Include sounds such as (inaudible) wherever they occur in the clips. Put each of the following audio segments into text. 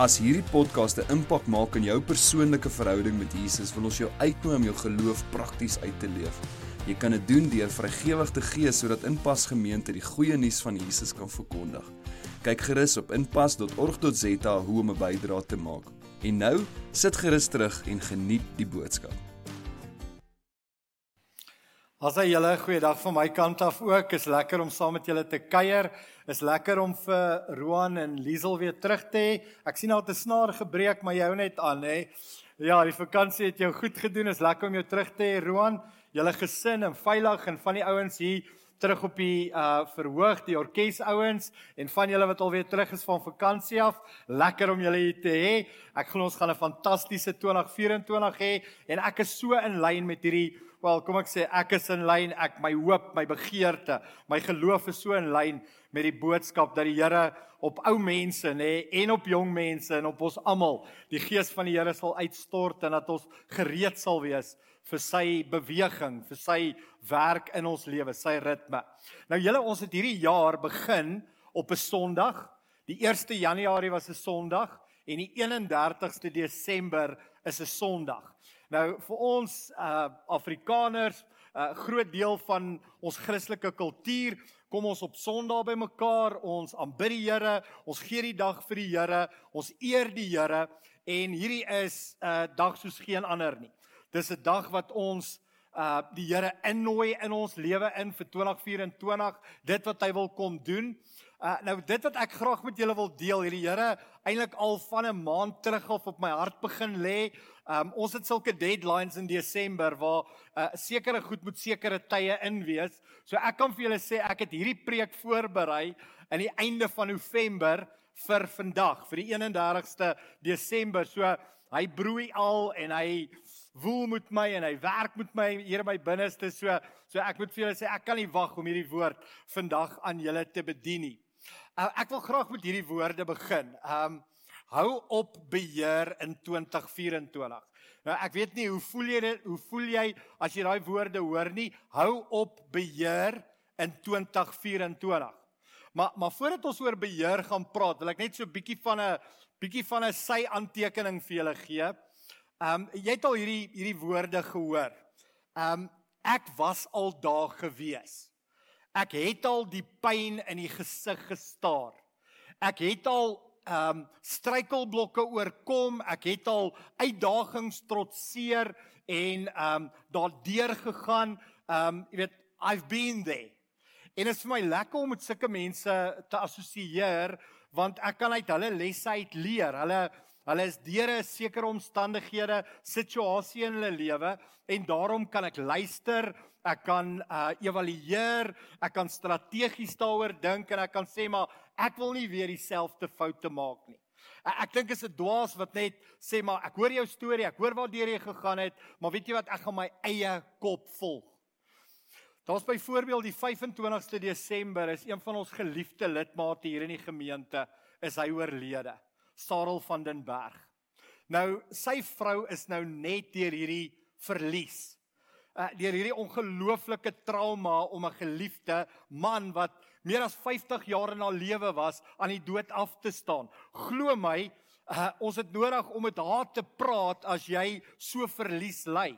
As hierdie podcast 'n impak maak in jou persoonlike verhouding met Jesus, wil ons jou uitnooi om jou geloof prakties uit te leef. Jy kan dit doen deur vrygewig te gee sodat Inpas Gemeente die goeie nuus van Jesus kan verkondig. Kyk gerus op inpas.org.za hoe om 'n bydrae te maak. En nou, sit gerus terug en geniet die boodskap. Asai julle goeiedag van my kant af ook. Is lekker om saam met julle te kuier. Is lekker om vir Roan en Liesel weer terug te hê. Ek sien al 'n snaar gebreek, maar jy hou net aan, hè. Ja, die vakansie het jou goed gedoen. Is lekker om jou terug te hê, Roan. Julle gesin en veilig en van die ouens hier terug op die uh verhoog, die orkes ouens en van julle wat alweer terug is van vakansie af. Lekker om julle hier te hê. Ek glo ons gaan 'n fantastiese 2024 hê en ek is so in lyn met hierdie wel kom ek sê ek is in lyn ek my hoop my begeerte my geloof is so in lyn met die boodskap dat die Here op ou mense nê en op jong mense en op ons almal die gees van die Here sal uitstort en dat ons gereed sal wees vir sy beweging vir sy werk in ons lewe sy ritme. Nou julle ons het hierdie jaar begin op 'n Sondag. Die 1 Januarie was 'n Sondag en die 31ste Desember is 'n Sondag. Nou vir ons uh Afrikaners, 'n uh, groot deel van ons Christelike kultuur, kom ons op Sondag bymekaar, ons aanbid die Here, ons gee die dag vir die Here, ons eer die Here en hierdie is 'n uh, dag soos geen ander nie. Dis 'n dag wat ons uh die Here innooi in ons lewe in vir 2024, dit wat hy wil kom doen. Uh nou dit wat ek graag met julle wil deel, hierdie Here eintlik al van 'n maand terug af op my hart begin lê. Um ons het sulke deadlines in Desember waar uh sekere goed moet sekere tye in wees. So ek kan vir julle sê ek het hierdie preek voorberei aan die einde van November vir vandag, vir die 31ste Desember. So hy broei al en hy woel met my en hy werk met my hier in my binneste. So so ek moet vir julle sê ek kan nie wag om hierdie woord vandag aan julle te bedien nie. Uh, ek wil graag met hierdie woorde begin. Um hou op beheer in 2024. Nou ek weet nie hoe voel jy dit, hoe voel jy as jy daai woorde hoor nie? Hou op beheer in 2024. Maar maar voordat ons oor beheer gaan praat, wil ek net so 'n bietjie van 'n bietjie van 'n sy aantekening vir julle gee. Um jy het al hierdie hierdie woorde gehoor. Um ek was al daar gewees. Ek het al die pyn in die gesig gestaar. Ek het al ehm um, struikelblokke oorkom. Ek het al uitdagings trotseer en ehm um, daardeur gegaan. Ehm um, jy weet I've been there. En dit is vir my lekker om met sulke mense te assosieer want ek kan uit hulle lesse uit leer. Hulle hulle is deur 'n sekere omstandighede, situasie in hulle lewe en daarom kan ek luister ek kan uh evalueer, ek kan strategies daaroor dink en ek kan sê maar ek wil nie weer dieselfde foute maak nie. Ek, dink is 'n dwaas wat net sê maar ek hoor jou storie, ek hoor waar jy gegaan het, maar weet jy wat ek gaan my eie kop volg. Daar's byvoorbeeld die 25ste Desember is een van ons geliefde lidmate hier in die gemeente is hy oorlede. Sarel van den Berg. Nou sy vrou is nou net deur hierdie verlies uh, deur hierdie ongelooflike trauma om 'n geliefde man wat meer as 50 jaar in haar lewe was aan die dood af te staan. Glo my, uh, ons het nodig om met haar te praat as jy so verlies ly.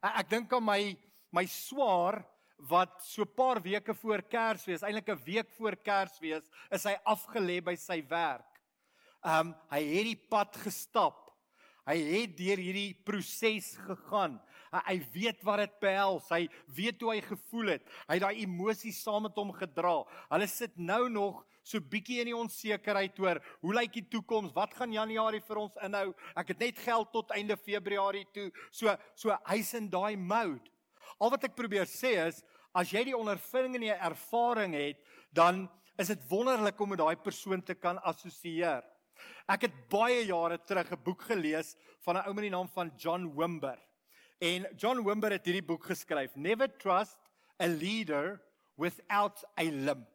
Uh, ek dink aan my my swaar wat so 'n paar weke voor Kersfees, eintlik 'n week voor Kersfees, is hy afgelê by sy werk. Um hy het die pad gestap Hy het deur hierdie proses gegaan. Hy, hy weet wat dit behels. Hy weet hoe hy gevoel het. Hy het daai emosies saam met hom gedra. Hulle sit nou nog so bietjie in die onsekerheid oor hoe lyk die toekoms? Wat gaan Januarie vir ons inhou? Ek het net geld tot einde Februarie toe. So so hy's in daai mode. Al wat ek probeer sê is as jy die ondervinding en die ervaring het, dan is dit wonderlik om met daai persoon te kan assosieer. Ek het baie jare terug 'n boek gelees van 'n ou met die naam van John Wimber. En John Wimber het hierdie boek geskryf, Never Trust a Leader Without a Limp.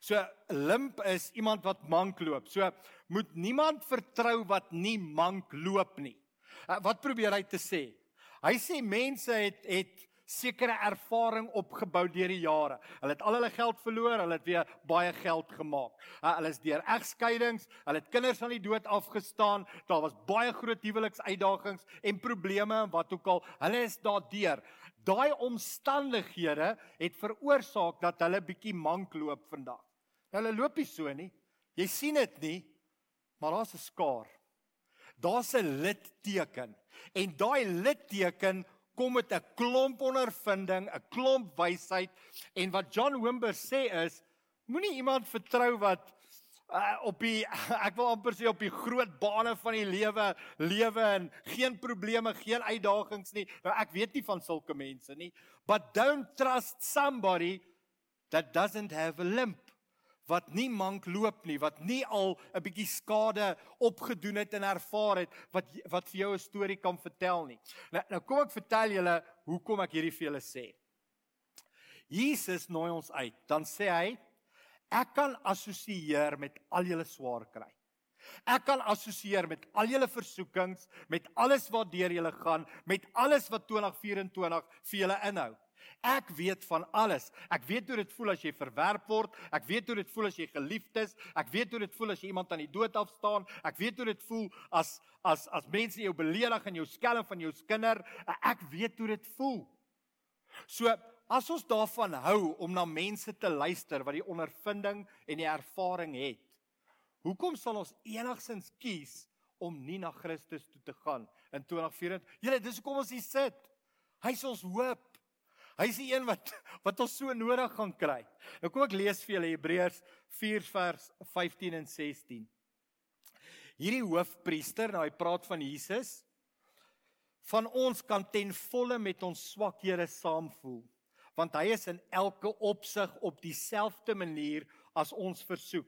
So limp is iemand wat mank loop. So moet niemand vertrou wat nie mank loop nie. Uh, wat probeer hy te sê? Hy sê mense het het sekere ervaring opgebou deur die jare. Hulle het al hulle geld verloor, hulle het weer baie geld gemaak. Uh, hulle is deur egskeidings, hulle het kinders aan die dood afgestaan. Daar was baie groot huweliksuitdagings en probleme en wat ook al. Hulle is daardeur. Daai omstandighede het veroorsaak dat hulle bietjie mank loop vandag. Hulle loop nie so nie. Jy sien dit nie, maar daar's 'n skaar. Daar's 'n litteken en daai litteken kom met 'n klomp ondervinding, 'n klomp wysheid en wat John Wimber sê is moenie iemand vertrou wat uh, op die (laughs) ek wil amper sê op die groot bane van die lewe lewe en geen probleme, geen uitdagings nie. Nou ek weet nie van sulke mense nie, but don't trust somebody that doesn't have a limp wat nie mank loop nie, wat nie al 'n bietjie skade opgedoen het en ervaar het wat wat vir jou 'n storie kan vertel nie. Nou nou kom ek vertel julle hoekom ek hierdie vir julle sê. Jesus nooi ons uit. Dan sê hy ek kan assosieer met al julle swaar kry. Ek kan assosieer met al julle versoekings, met alles wat deur julle gaan, met alles wat 2024 vir julle inhou. Ek weet van alles. Ek weet hoe dit voel as jy verwerp word. Ek weet hoe dit voel as jy geliefd is. Ek weet hoe dit voel as jy iemand aan die dood afstaan. Ek weet hoe dit voel as as as mense jou beledig en jou skelm van jou skinder. Ek weet hoe dit voel. So as ons daarvan hou om na mense te luister wat die ondervinding en die ervaring het. Hoekom sal ons enigsins kies om nie na Christus toe te gaan in 2024? Julle, dis hoekom ons hier sit. Hy is ons hoop. Hy's die een wat (laughs) wat ons so nodig gaan kry. Nou kom ek lees vir julle Hebreërs 4 vers 15 en 16. Hierdie hoofpriester, nou hy praat van Jesus, van ons kan ten volle met ons swakhede saamvoel, want hy is in elke opsig op dieselfde manier as ons versoek,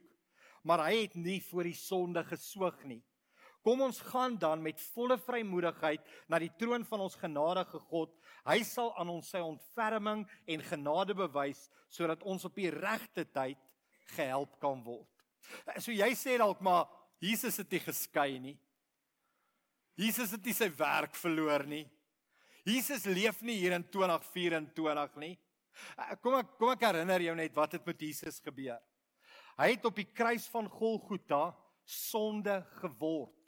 maar hy het nie voor die sonde geswyg nie. Kom ons gaan dan met volle vrymoedigheid na die troon van ons genadige God. Hy sal aan ons sy ontferming en genade bewys sodat ons op die regte tyd gehelp kan word. So jy sê dalk maar Jesus het nie geskei nie. Jesus het nie sy werk verloor nie. Jesus leef nie hier in 2024 nie. Kom ek kom ek herinner jou net wat het met Jesus gebeur. Hy het op die kruis van Golgotha sonde geword.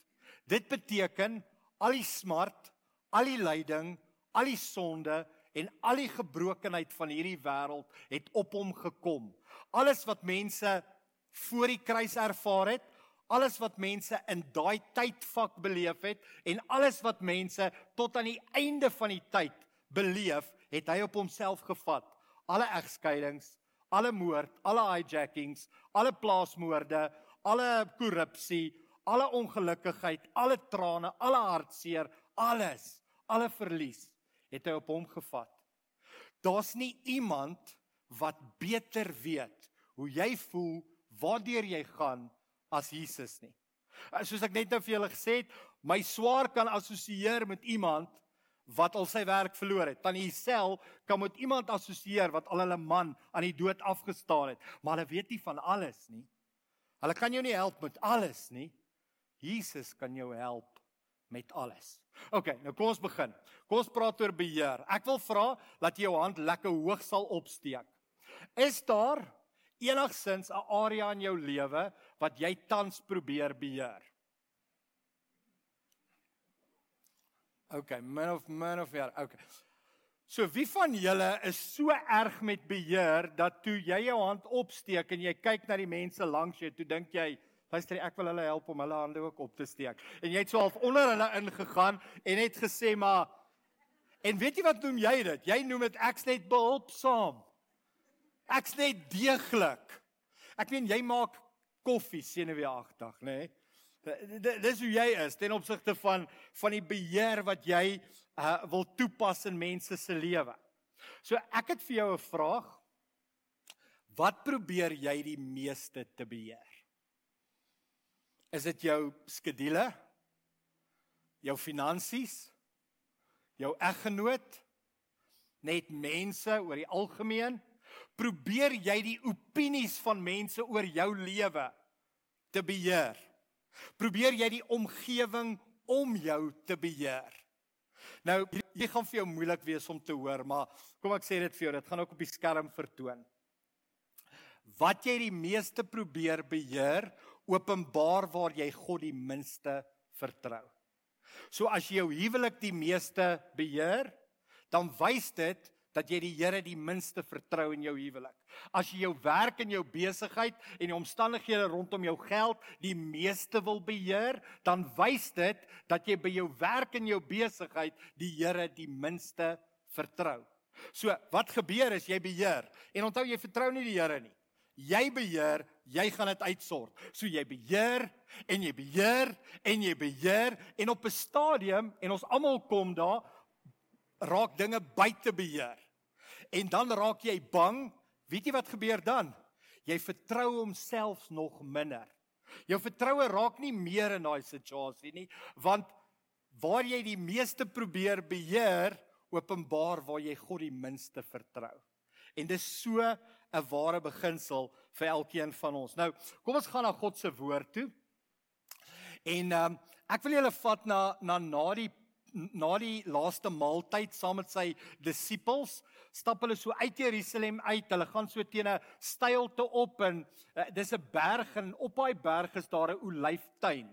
Dit beteken al die smart, al die lyding, al die sonde en al die gebrokenheid van hierdie wêreld het op hom gekom. Alles wat mense voor die kruis ervaar het, alles wat mense in daai tydvak beleef het en alles wat mense tot aan die einde van die tyd beleef, het hy op homself gevat. Alle egskeidings, alle moord, alle hijackings, alle plaasmoorde, alle korrupsie, alle ongelukkigheid, alle trane, alle hartseer, alles, alle verlies het hy op hom gevat. Daar's nie iemand wat beter weet hoe jy voel, waardeur jy gaan as Jesus nie. Soos ek net nou vir julle gesê het, my swaar kan assosieer met iemand wat al sy werk verloor het. Tannie Isel kan met iemand assosieer wat al hulle man aan die dood afgestaan het, maar hulle weet nie van alles nie. Hulle kan jou nie help met alles nie. Jesus kan jou help met alles. OK, nou kom ons begin. Kom ons praat oor beheer. Ek wil vra dat jy jou hand lekker hoog sal opsteek. Is daar enigsins 'n area in jou lewe wat jy tans probeer beheer? OK, min of min of ja, OK. So wie van julle is so erg met beheer dat toe jy jou hand opsteek en jy kyk na die mense langs jou, toe dink jy Luister, ek wil hulle help om hulle hande ook op te steek. En jy het so half onder hulle ingegaan en het gesê maar en weet jy wat noem jy dit? Jy noem dit ek's net behulpsaam. Ek's net deeglik. Ek meen jy maak koffie senuweeagtig, nê? Nee? Dis hoe jy is ten opsigte van van die beheer wat jy uh, wil toepas in mense se lewe. So ek het vir jou 'n vraag. Wat probeer jy die meeste te beheer? Is dit jou skedule? Jou finansies? jou eggenoot, net mense oor die algemeen? Probeer jy die opinies van mense oor jou lewe te beheer? Probeer jy die omgewing om jou te beheer? Nou, dit gaan vir jou moeilik wees om te hoor, maar kom ek sê dit vir jou, dit gaan ook op die skerm vertoon. Wat jy die meeste probeer beheer, openbaar waar jy God die minste vertrou. So as jou huwelik die meeste beheer, dan wys dit dat jy die Here die minste vertrou in jou huwelik. As jy jou werk en jou besigheid en die omstandighede rondom jou geld die meeste wil beheer, dan wys dit dat jy by jou werk en jou besigheid die Here die minste vertrou. So, wat gebeur as jy beheer? En onthou jy vertrou nie die Here nie. Jy beheer, jy gaan dit uitsort. So jy beheer en jy beheer en jy beheer en op 'n stadium en ons almal kom daar raak dinge buite beheer. En dan raak jy bang. Weet jy wat gebeur dan? Jy vertrou homself nog minder. Jou vertroue raak nie meer in daai situasie nie, want waar jy die meeste probeer beheer, openbaar waar jy God die minste vertrou. En dis so 'n ware beginsel vir elkeen van ons. Nou, kom ons gaan na God se woord toe. En ehm um, ek wil julle vat na na na die na die laaste maaltyd saam met sy disippels stap hulle so uit Jerusalem uit. Hulle gaan so teen 'n steilte op en uh, dis 'n berg en op daai berg is daar 'n olyftuin.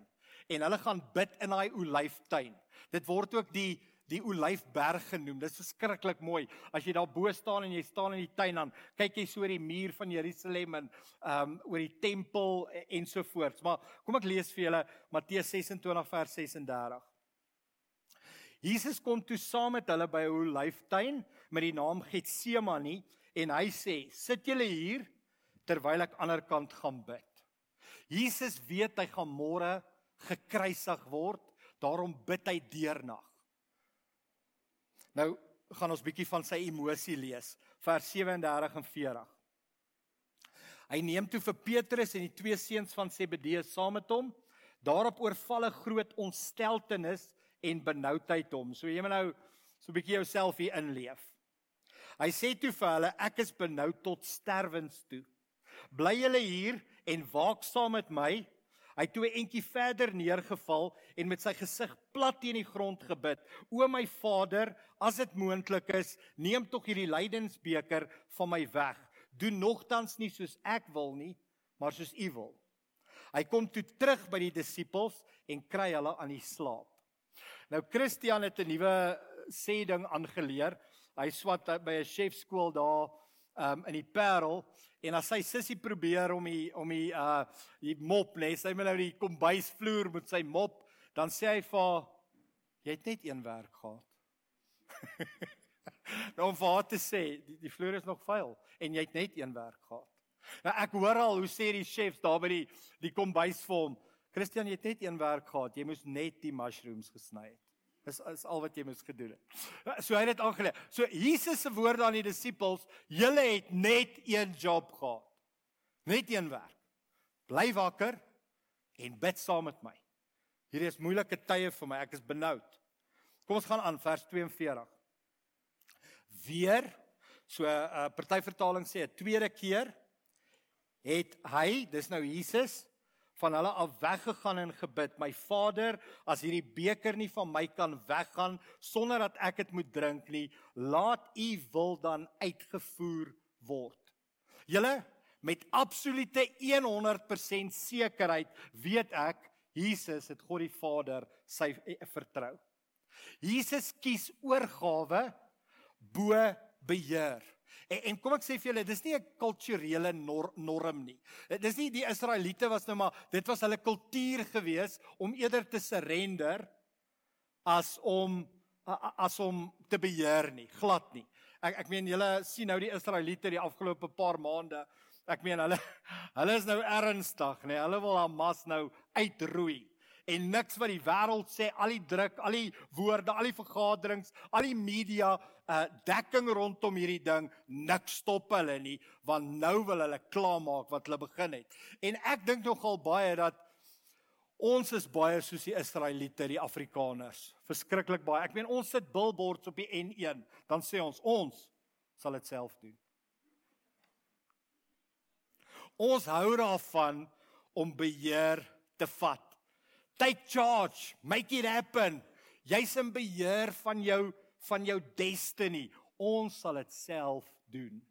En hulle gaan bid in daai olyftuin. Dit word ook die die olyfberg genoem. Dit is verskriklik mooi. As jy daar bo staan en jy staan in die tuin dan kyk jy so oor die muur van Jerusalem en ehm um, oor die tempel en so voort. Maar kom ek lees vir julle Matteus 26 vers 36. Jesus kom toe saam met hulle by 'n olyftuin met die naam Getsemane en hy sê: "Sit julle hier terwyl ek ander kant gaan bid." Jesus weet hy gaan môre gekruisig word, daarom bid hy deernag. Nou gaan ons bietjie van sy emosie lees, vers 37 en 40. Hy neem toe vir Petrus en die twee seuns van Zebedeus saam met hom. Daarop oorval 'n groot ontsteltenis en benoudheid hom. So jy moet nou so 'n bietjie jouself hier inleef. Hy sê toe vir hulle ek is benoud tot sterwens toe. Bly julle hier en waak saam met my. Hy het toe 'n entjie verder neergeval en met sy gesig plat teen die grond gebid. O my Vader, as dit moontlik is, neem tog hierdie lydensbeker van my weg. Doen nogtans nie soos ek wil nie, maar soos U wil. Hy kom toe terug by die disippels en kry hulle aan die slaap. Nou Christian het 'n nuwe sê ding aangeleer. Hy swat by 'n chefskool daar um, in die Parel en as sy sussie probeer om die om die uh die mop lê, sy moet nou die kombuisvloer met sy mop, dan sê hy vir jy het net een werk gehad. (laughs) nou om vir haar te sê, die, die vloer is nog vuil en jy het net een werk gehad. Nou ek hoor al hoe sê die chefs daar by die die kombuis vir hom, Christian, jy het net een werk gehad. Jy moes net die mushrooms gesny het. Dis is al wat jy moes gedoen het. So hy het dit aangeleer. So Jesus se woorde aan die disippels, julle het net een job gehad. Net een werk. Bly wakker en bid saam met my. Hierdie is moeilike tye vir my. Ek is benoud. Kom ons gaan aan vers 42. Weer so 'n uh, party vertaling sê 'n tweede keer het hy, dis nou Jesus, van hulle af weggegaan en gebid: "My Vader, as hierdie beker nie van my kan weggaan sonder dat ek dit moet drink nie, laat U wil dan uitgevoer word." Julle met absolute 100% sekerheid weet ek Jesus het God die Vader sy eh, vertrou. Jesus kies oorgawe bo beheer. En, en kom ek sê vir julle, dis nie 'n kulturele nor, norm nie. Dis nie die Israeliete was nou maar dit was hulle kultuur gewees om eerder te surrender as om as om te beheer nie, glad nie. Ek ek meen julle sien nou die Israeliete die afgelope paar maande. Ek meen hulle (laughs) hulle is nou ernstig, nê. Hulle wil Hamas nou uitroei en niks wat die wêreld sê, al die druk, al die woorde, al die vergaderings, al die media uh dekking rondom hierdie ding, niks stop hulle nie, want nou wil hulle klaarmaak wat hulle begin het. En ek dink nogal baie dat Ons is baie soos die Israeliete, die Afrikaners. Verskriklik baie. Ek meen ons sit billboards op die N1, dan sê ons ons sal dit self doen. Ons hou daarvan om beheer te vat. Take charge, make it happen. Jy's in beheer van jou van jou destiny. Ons sal dit self doen.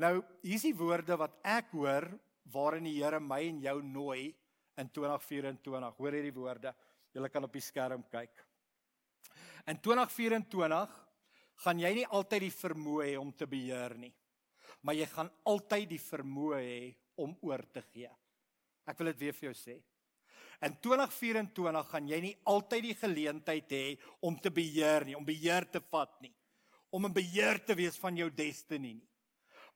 Nou, hier's die woorde wat ek hoor waarin die Here my en jou nooi in 2024. Hoor hierdie woorde. Julle kan op die skerm kyk. In 2024 gaan jy nie altyd die vermoë hê om te beheer nie. Maar jy gaan altyd die vermoë hê om oor te gee. Ek wil dit weer vir jou sê. In 2024 gaan jy nie altyd die geleentheid hê om te beheer nie, om beheer te vat nie, om 'n beheer te wees van jou destiny nie.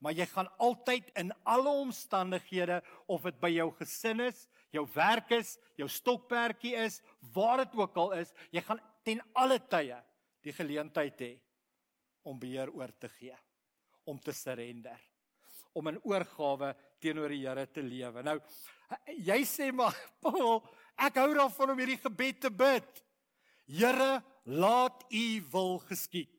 Maar jy gaan altyd in alle omstandighede of dit by jou gesin is, jou werk is, jou stokperdjie is, waar dit ook al is, jy gaan ten alle tye die geleentheid hê om beheer oor te gee, om te surrender, om in oorgawe teenoor die Here te lewe. Nou jy sê maar (laughs) Paul, ek hou daarvan om hierdie gebed te bid. Here, laat U wil geskied.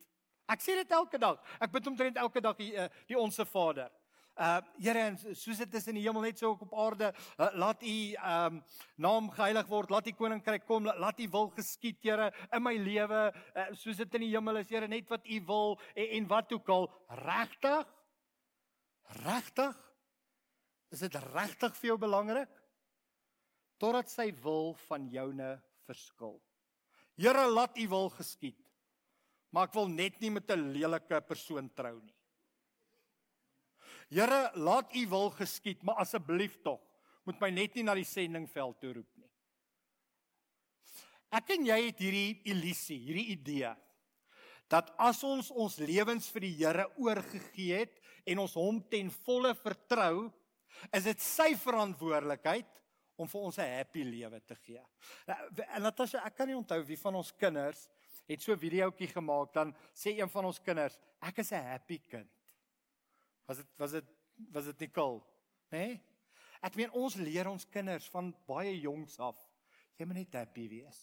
Ek sê dit elke dag. Ek bid omtrent elke dag die, uh, die onsse Vader. Uh Here, soos dit is in die hemel net so ook op aarde, uh, laat U um naam geheilig word, laat U koninkryk kom, laat U wil geskied, Here, in my lewe, uh, soos dit in die hemel is, Here, net wat U wil en, en wat ook al regtig regtig Is dit regtig vir jou belangrik? Totdat sy wil van joune verskil. Here, laat U wil geskied. Maar ek wil net nie met 'n lelike persoon trou nie. Here, laat U wil geskied, maar asseblief tog, moet my net nie na die sendingveld toe roep nie. Ek en jy het hierdie illusie, hierdie idee dat as ons ons lewens vir die Here oorgegee het en ons hom ten volle vertrou, is dit sy verantwoordelikheid om vir ons 'n happy lewe te gee. Nou, en Natasha, ek kan nie onthou wie van ons kinders het so 'n videoetjie gemaak dan sê een van ons kinders, ek is 'n happy kind. Was dit was dit was dit Nicole, né? Nee? Ek meen ons leer ons kinders van baie jongs af jy moet net happy wees.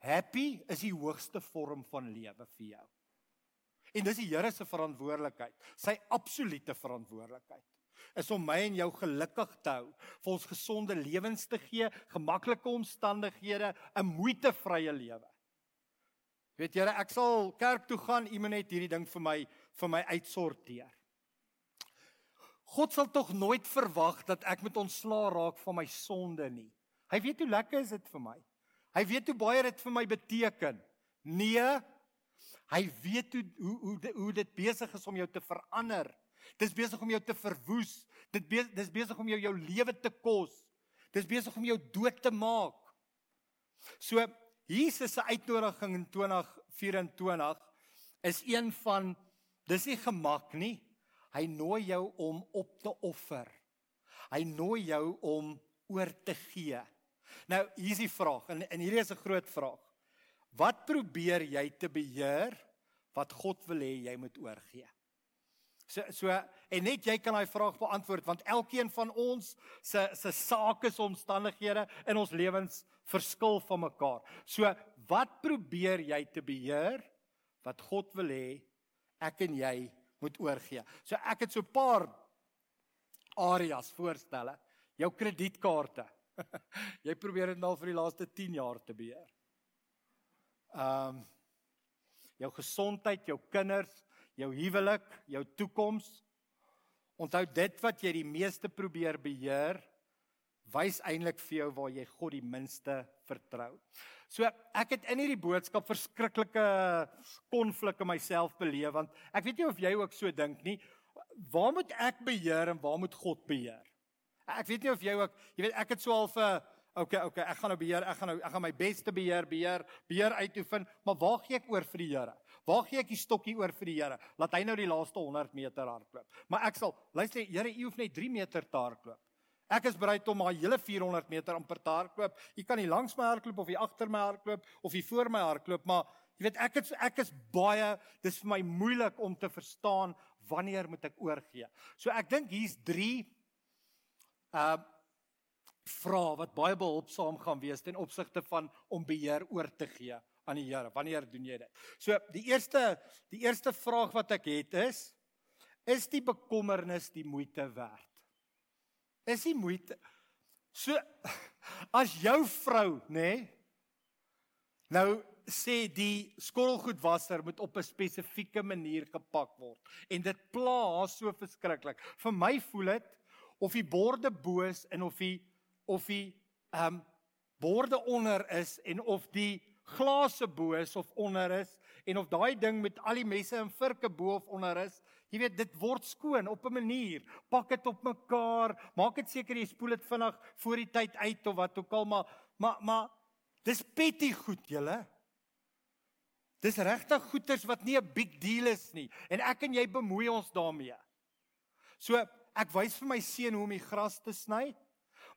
Happy is die hoogste vorm van lewe vir jou. En dis die Here se verantwoordelikheid, sy absolute verantwoordelikheid is om my en jou gelukkig te hou, vir ons gesonde lewens te gee, gemaklike omstandighede, 'n moeitevrye lewe. Weet julle, ek sal kerk toe gaan, u moet net hierdie ding vir my vir my uitsorteer. God sal tog nooit verwag dat ek met ontslaa raak van my sonde nie. Hy weet hoe lekker is dit vir my. Hy weet hoe baie dit vir my beteken. Nee, hy weet hoe hoe hoe, hoe dit besig is om jou te verander. Dis besig om jou te verwoes. Dit be dis besig om jou jou lewe te kos. Dis besig om jou dood te maak. So Jesus se uitnodiging in 2024 is een van dis nie gemak nie. Hy nooi jou om op te offer. Hy nooi jou om oor te gee. Nou, hier is die vraag en en hierdie is 'n groot vraag. Wat probeer jy te beheer wat God wil hê jy moet oorgee? So so en net jy kan daai vraag beantwoord want elkeen van ons se se sake se omstandighede in ons lewens verskil van mekaar. So wat probeer jy te beheer wat God wil hê ek en jy moet oorgee. So ek het so 'n paar areas voorstelle. Jou kredietkaarte. (laughs) jy probeer dit nou vir die laaste 10 jaar te beheer. Ehm um, jou gesondheid, jou kinders, jou huwelik, jou toekoms. Onthou dit wat jy die meeste probeer beheer, wys eintlik vir jou waar jy God die minste vertrou. So ek het in hierdie boodskap verskriklike konflik in myself beleef want ek weet nie of jy ook so dink nie. Waar moet ek beheer en waar moet God beheer? Ek weet nie of jy ook, jy weet ek het so al vir Okay, okay, ek gaan nou beheer, ek gaan nou ek gaan my beste beheer, beheer, beheer uitoefen, maar waar gee ek oor vir die Here? Waar gee ek die stokkie oor vir die Here? Laat hy nou die laaste 100 meter hardloop. Maar ek sal, luister, Here, U hoef net 3 meter te hardloop. Ek is bereid om maar hele 400 meter amper te hardloop. U kan nie langs my hardloop of u agter my hardloop of u voor my hardloop, maar jy weet ek het ek is baie dis vir my moeilik om te verstaan wanneer moet ek oorgee. So ek dink hier's 3 uh vrae wat baie behulpsaam gaan wees ten opsigte van om beheer oor te gee aan die Here. Wanneer doen jy dit? So die eerste die eerste vraag wat ek het is is die bekommernis die moeite werd? Is die moeite So (laughs) as jou vrou, nê, nee, nou sê die skottelgoedwasser moet op 'n spesifieke manier gepak word en dit pla haar so verskriklik. Vir my voel dit of die borde boos en of die of die ehm um, borde onder is en of die glase bo is of onder is en of daai ding met al die messe en virke bo of onder is, jy weet dit word skoon op 'n manier. Pak dit op mekaar, maak dit seker jy spoel dit vinnig voor die tyd uit of wat ook al maar maar maar dis petty goed julle. Dis regtig goeters wat nie 'n big deal is nie en ek en jy bemoei ons daarmee. So ek wys vir my seun hoe om die gras te sny.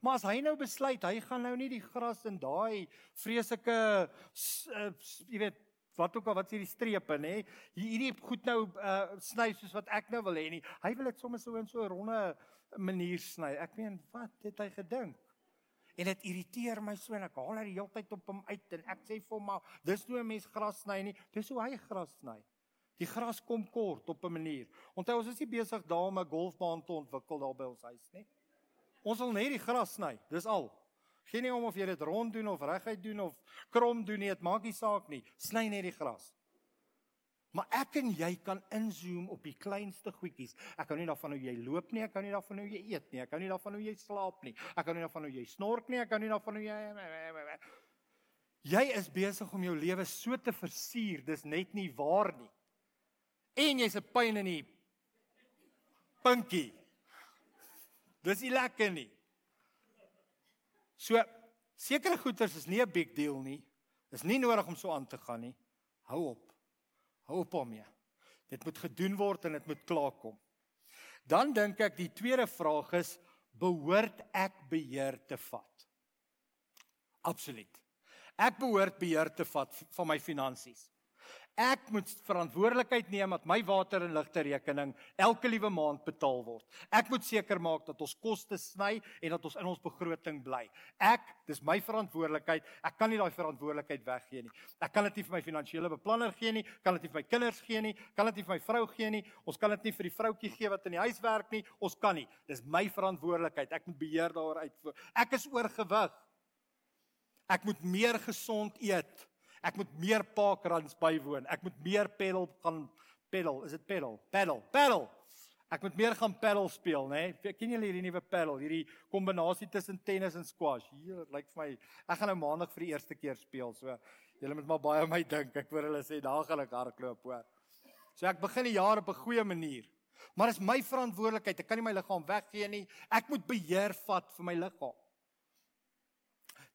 Maar as hy nou besluit hy gaan nou nie die gras in daai vreeslike uh, jy weet wat ook al wat is hierdie strepe nê? Hierdie goed nou uh, sny soos wat ek nou wil hê nie. Hy wil dit sommer so in so 'n ronde manier sny. Ek meen wat het hy gedink? En dit irriteer my so en ek haal hy die hele tyd op hom uit en ek sê vir hom maar dis nie 'n mens gras sny nie. Dis hoe hy gras sny. Die gras kom kort op 'n manier. Onthou ons is nie besig daar om 'n golfbaan te ontwikkel daar by ons huis nie Ons wil net die gras sny. Dis al. Geen nie om of jy dit rond doen of reguit doen of krom doen nie, dit maak nie saak nie. Sny net die gras. Maar ek en jy kan inzoom op die kleinste goedjies. Ek hou nie daarvan hoe jy loop nie, ek hou nie daarvan hoe jy eet nie, ek hou nie daarvan hoe jy slaap nie. Ek hou nie daarvan hoe jy snork nie, ek hou nie daarvan hoe jy Jy is besig om jou lewe so te versier, dis net nie waar nie. En jy's 'n pyn in die pinkie. Dis nie lekker nie. So sekere goeders is nie 'n big deal nie. Is nie nodig om so aan te gaan nie. Hou op. Hou op daarmee. Dit moet gedoen word en dit moet klaarkom. Dan dink ek die tweede vraag is behoort ek beheer te vat? Absoluut. Ek behoort beheer te vat van my finansies. Ek moet verantwoordelikheid neem dat my water en ligte rekening elke liewe maand betaal word. Ek moet seker maak dat ons koste sny en dat ons in ons begroting bly. Ek, dis my verantwoordelikheid. Ek kan nie daai verantwoordelikheid weggee nie. Ek kan dit nie vir my finansiële beplanner gee nie, kan dit nie vir my kinders gee nie, kan dit nie vir my vrou gee nie. Ons kan dit nie vir die vroutjie gee wat in die huis werk nie. Ons kan nie. Dis my verantwoordelikheid. Ek moet beheer daaroor uitvoer. Ek is oorgewig. Ek moet meer gesond eet. Ek moet meer parkruns bywoon. Ek moet meer pedal gaan pedal. Is dit pedal? Pedal. Pedal. Ek moet meer gaan pedal speel, né? Nee? Ken julle hierdie nuwe pedal? Hierdie kombinasie tussen tennis en squash. Hier, dit lyk vir my ek gaan nou maandag vir die eerste keer speel. So julle moet maar baie aan my dink. Ek hoor hulle sê daar gaan ek hardloop, hoor. So ek begin die jaar op 'n goeie manier. Maar dit is my verantwoordelikheid. Ek kan nie my liggaam weggee nie. Ek moet beheer vat vir my liggaam.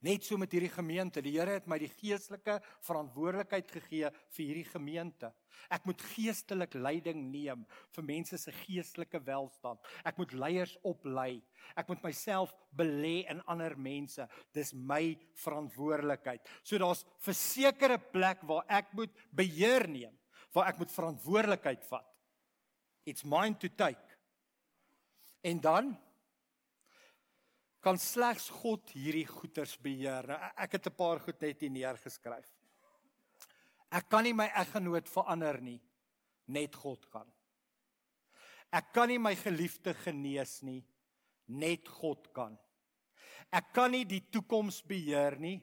Net so met hierdie gemeente. Die Here het my die geestelike verantwoordelikheid gegee vir hierdie gemeente. Ek moet geestelik leiding neem vir mense se geestelike welstand. Ek moet leiers oplei. Ek moet myself belê in ander mense. Dis my verantwoordelikheid. So daar's 'n versekerde plek waar ek moet beheer neem, waar ek moet verantwoordelikheid vat. It's mine to take. En dan kan slegs God hierdie goeders beheer. Nou, ek het 'n paar goed net hier neergeskryf. Ek kan nie my eggenoot verander nie, net God kan. Ek kan nie my geliefde genees nie, net God kan. Ek kan nie die toekoms beheer nie,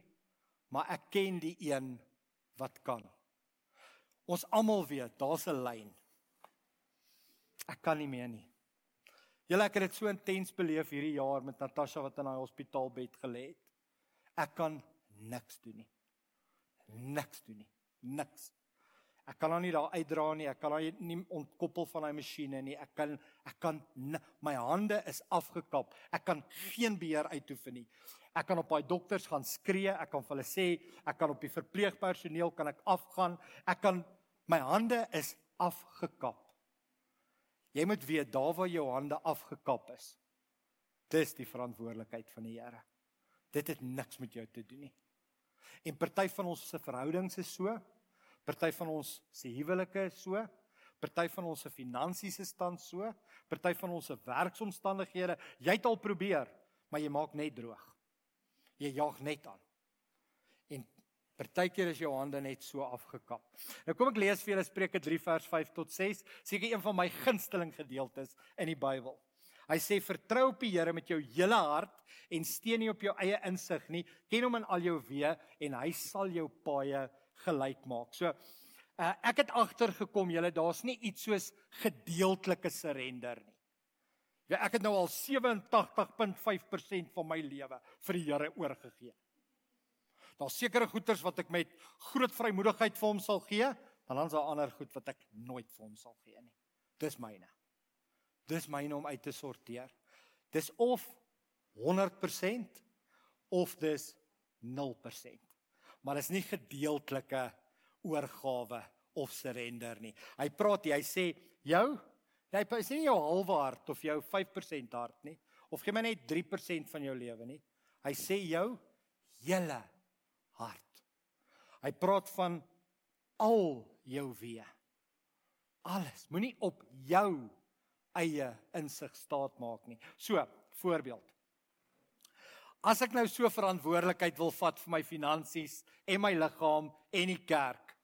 maar ek ken die een wat kan. Ons almal weet, daar's 'n lyn. Ek kan nie meer nie. Julle ek het dit so intens beleef hierdie jaar met Natasha wat in haar hospitaalbed gelê het. Ek kan niks doen nie. Niks doen nie. Niks. Ek kan haar nie daar uitdra nie. Ek kan haar nie ontkoppel van daai masjiene nie. Ek kan ek kan my hande is afgekap. Ek kan geen beheer uitoefen nie. Ek kan op daai dokters gaan skree. Ek kan vir hulle sê, ek kan op die verpleegpersoneel kan ek afgaan. Ek kan my hande is afgekap. Jy moet weet daar waar jou hande afgekap is. Dis die verantwoordelikheid van die Here. Dit het niks met jou te doen nie. En party van ons se verhoudings is so, party van ons se huwelike is so, party van ons se finansies is stand so, party van ons se werksomstandighede, jy het al probeer, maar jy maak net droog. Jy jaag net aan. Partykeer is jou hande net so afgekap. Nou kom ek lees vir julle Spreuke 3 vers 5 tot 6, seker een van my gunsteling gedeeltes in die Bybel. Hy sê vertrou op die Here met jou hele hart en steun nie op jou eie insig nie. Ken hom in al jou weë en hy sal jou paaie gelyk maak. So uh, ek het agtergekom julle daar's nie iets soos gedeeltelike surrender nie. Ja, ek het nou al 87.5% van my lewe vir die Here oorgegee. Daar's sekere goeders wat ek met groot vrymoedigheid vir hom sal gee, dan dan's daar ander goed wat ek nooit vir hom sal gee nie. Dis myne. Dis myne om uit te sorteer. Dis of 100% of dis 0%. Maar dis nie gedeeltelike oorgawe of surrender nie. Hy praat hy sê jou jy is nie jou halwe hart of jou 5% hart nie of gee my net 3% van jou lewe nie. Hy sê jou hele hart. Hy praat van al jou wee. Alles. Moenie op jou eie insig staat maak nie. So, voorbeeld. As ek nou so verantwoordelikheid wil vat vir my finansies en my liggaam en die kerk,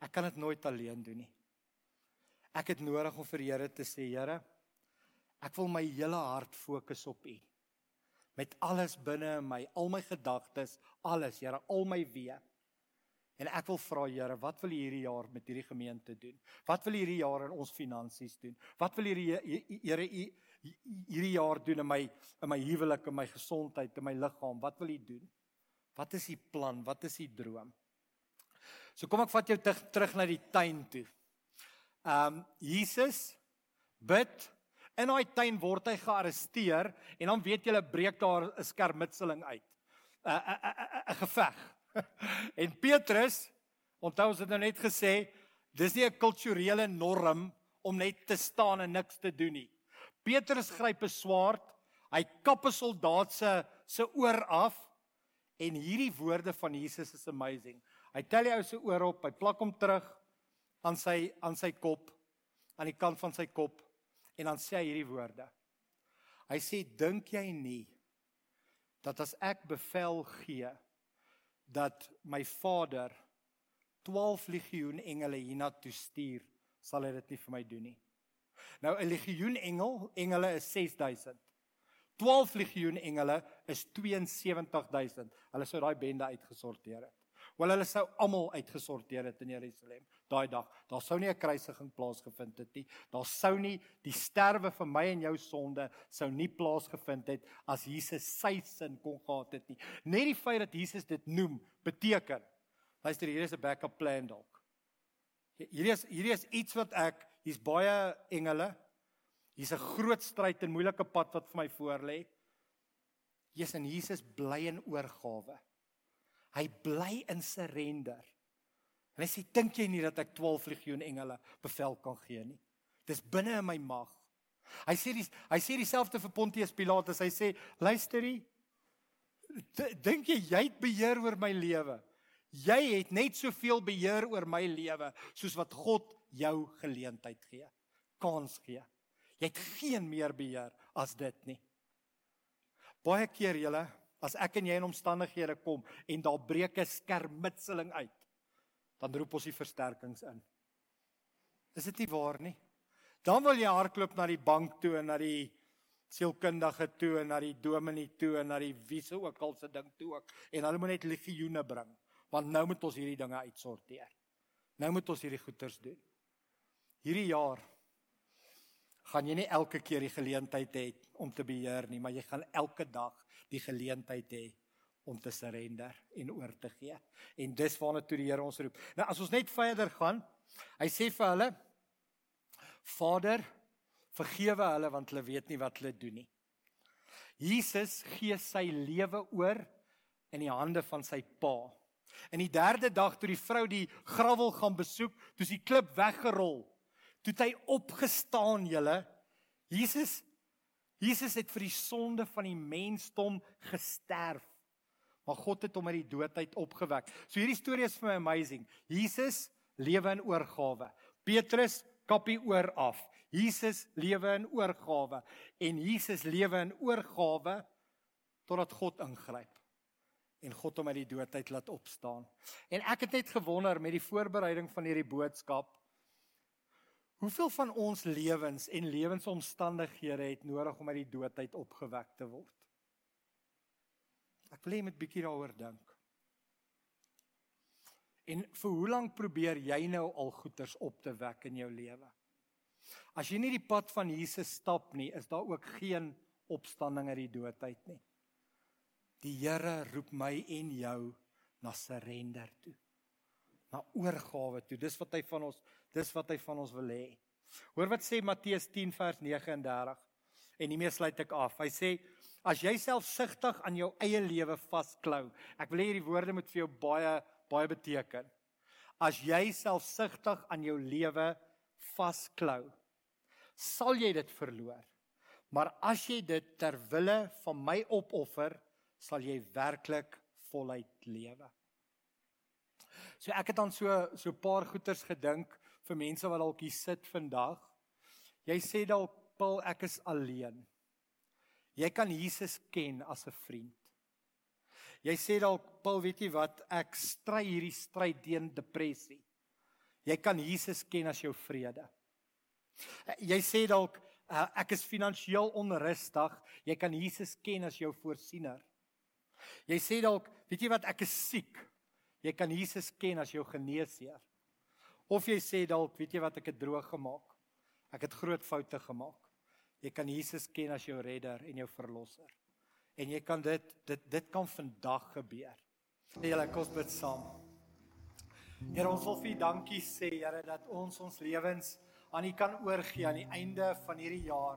ek kan dit nooit alleen doen nie. Ek het nodig om vir Here te sê, Here, ek wil my hele hart fokus op U. Met alles binne in my, al my gedagtes, alles, Here, al my wee. En ek wil vra Here, wat wil U hierdie jaar met hierdie gemeente doen? Wat wil U hierdie jaar in ons finansies doen? Wat wil U Here U hierdie jaar doen in my in my huwelik, in my gesondheid, in my liggaam? Wat wil U doen? Wat is U plan? Wat is U droom? So kom ek vat jou terug, na die tuin toe. Ehm um, Jesus bid in daai tuin word hy gearresteer en dan weet jy hulle breek daar 'n skermutseling uit. 'n 'n 'n geveg. (laughs) en Petrus, onthou ons het nou net gesê, dis nie 'n kulturele norm om net te staan en niks te doen nie. Petrus gryp 'n swaard, hy kap 'n soldaat se se oor af en hierdie woorde van Jesus is amazing. Hy tel die ou se oor op, hy plak hom terug aan sy aan sy kop, aan die kant van sy kop en dan sê hy hierdie woorde. Hy sê dink jy nie dat as ek bevel gee dat my Vader 12 legioen engele hiernatoe stuur, sal hy dit nie vir my doen nie. Nou 'n legioen engel, engele is 6000. 12 legioen engele is 72000. Hulle sou daai bende uitgesorteer het. Wel hulle sou almal uitgesorteer het in Jerusalem daai dag. Daar sou nie 'n kruisiging plaasgevind het nie. Daar sou nie die sterwe vir my en jou sonde sou nie plaasgevind het as Jesus sy sin kon gehad het nie. Net die feit dat Jesus dit noem, beteken luister hier is 'n backup plan dalk. Hierdie is hierdie is iets wat ek hier's baie engele. Hier's 'n groot stryd en moeilike pad wat vir my voorlê. Jesus en Jesus bly in oorgawe. Hy bly in surrender. En hy sê dink jy nie dat ek 12 legioen engele bevel kan gee nie? Dis binne in my mag. Hy sê dis hy sê dieselfde vir Pontius Pilatus. Hy sê luisterie dink jy jy het beheer oor my lewe? Jy het net soveel beheer oor my lewe soos wat God jou geleentheid gee. Kans gee. Jy het geen meer beheer as dit nie. Baie keer julle as ek en jy in omstandighede kom en daar breek 'n skermutseling uit, dan roep ons die versterkings in. Is dit nie waar nie? Dan wil jy hardloop na die bank toe en na die sielkundige toe en na die dominee toe en na die wiese ook al se ding toe ook en hulle moet net legioene bring want nou moet ons hierdie dinge uitsorteer. Nou moet ons hierdie goeters doen. Hierdie jaar gaan jy nie elke keer die geleentheid hê om te beheer nie, maar jy gaan elke dag die geleentheid hê om te surrender en oor te gee. En dis waarna toe die Here ons roep. Nou as ons net verder gaan, hy sê vir hulle: Vader, vergewe hulle want hulle weet nie wat hulle doen nie. Jesus gee sy lewe oor in die hande van sy Pa. En die derde dag toe die vrou die grawel gaan besoek, toe die klip weggerol toe hy opgestaan julle Jesus Jesus het vir die sonde van die mensdom gesterf. Maar God het hom uit die dood uit opgewek. So hierdie storie is vir my amazing. Jesus lewe in oorgawe. Petrus kappie oor af. Jesus lewe in oorgawe en Jesus lewe in oorgawe totdat God ingryp. en God hom uit die dood uit laat opstaan. En ek het net gewonder met die voorbereiding van hierdie boodskap hoeveel van ons lewens en lewensomstandighede het nodig om uit die dood uit opgewek te word. Wil hê jy moet bietjie daaroor dink. En vir hoe lank probeer jy nou al goeters op te wek in jou lewe? As jy nie die pad van Jesus stap nie, is daar ook geen opstanding uit die dood uit nie. Die Here roep my en jou na surrender toe. Na oorgawe toe. Dis wat hy van ons, dis wat hy van ons wil hê. Hoor wat sê Matteus 10 vers 39. En hiermee sluit ek af. Hy sê as jy selfsugtig aan jou eie lewe vasklou. Ek wil hê hierdie woorde moet vir jou baie baie beteken. As jy selfsugtig aan jou lewe vasklou, sal jy dit verloor. Maar as jy dit ter wille van my opoffer, sal jy werklik voluit lewe. So ek het dan so so 'n paar goeters gedink vir mense wat dalk hier sit vandag. Jy sê dalk Paul ek is alleen. Jy kan Jesus ken as 'n vriend. Jy sê dalk Paul, weet jy wat, ek stry hierdie stryd teen depressie. Jy kan Jesus ken as jou vrede. Jy sê dalk uh, ek is finansiëel onrustig, jy kan Jesus ken as jou voorsiener. Jy sê dalk, weet jy wat, ek is siek. Jy kan Jesus ken as jou geneesheer. Of jy sê dalk, weet jy wat, ek het droog gemaak. Ek het groot foute gemaak. Jy kan Jesus ken as jou redder en jou verlosser en jy kan dit dit dit kan vandag gebeur. Sê julle kos bid saam. Here ons wil vir U dankie sê Here dat ons ons lewens aan U kan oorgee aan die einde van hierdie jaar.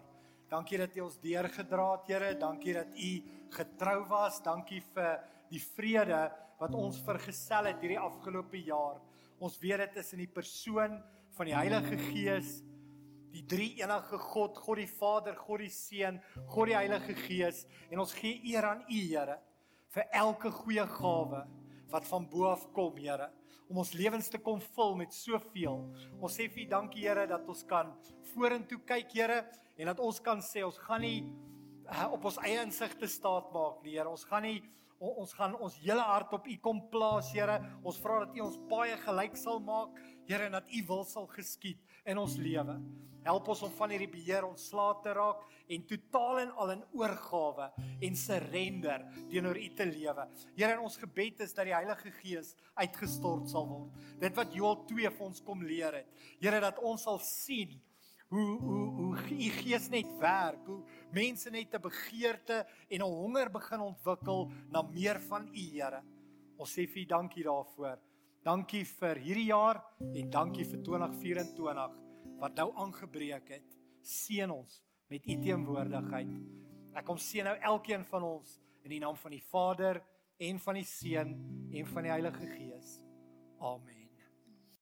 Dankie dat U ons deurgedra het Here, dankie dat U getrou was. Dankie vir die vrede wat ons vergesel het hierdie afgelope jaar. Ons weet dit is in die persoon van die Heilige Gees die drie enige God, God die Vader, God die Seun, God die Heilige Gees en ons gee eer aan U Here vir elke goeie gawe wat van bo af kom Here om ons lewens te kom vul met soveel. Ons sê vir U dankie Here dat ons kan vorentoe kyk Here en dat ons kan sê ons gaan nie uh, op ons eie insig te staat maak nie Here. Ons gaan nie ons gaan ons hele hart op U kom plaas Here. Ons vra dat U ons baie gelyk sal maak Here en dat U wil sal geskied in ons lewe. Help ons om van hierdie beheer ontslae te raak en totaal en al in oorgawe en surrender teenoor U te lewe. Here, ons gebed is dat die Heilige Gees uitgestort sal word. Dit wat Joël 2 vir ons kom leer het. Here, dat ons sal sien hoe hoe hoe U Gees net werk, hoe mense net 'n begeerte en 'n honger begin ontwikkel na meer van U, Here. Ons sê vir U dankie daarvoor. Dankie vir hierdie jaar en dankie vir 2024 wat nou aangebreek het. Seën ons met u teenwoordigheid. Ek kom seën nou elkeen van ons in die naam van die Vader en van die Seun en van die Heilige Gees. Amen.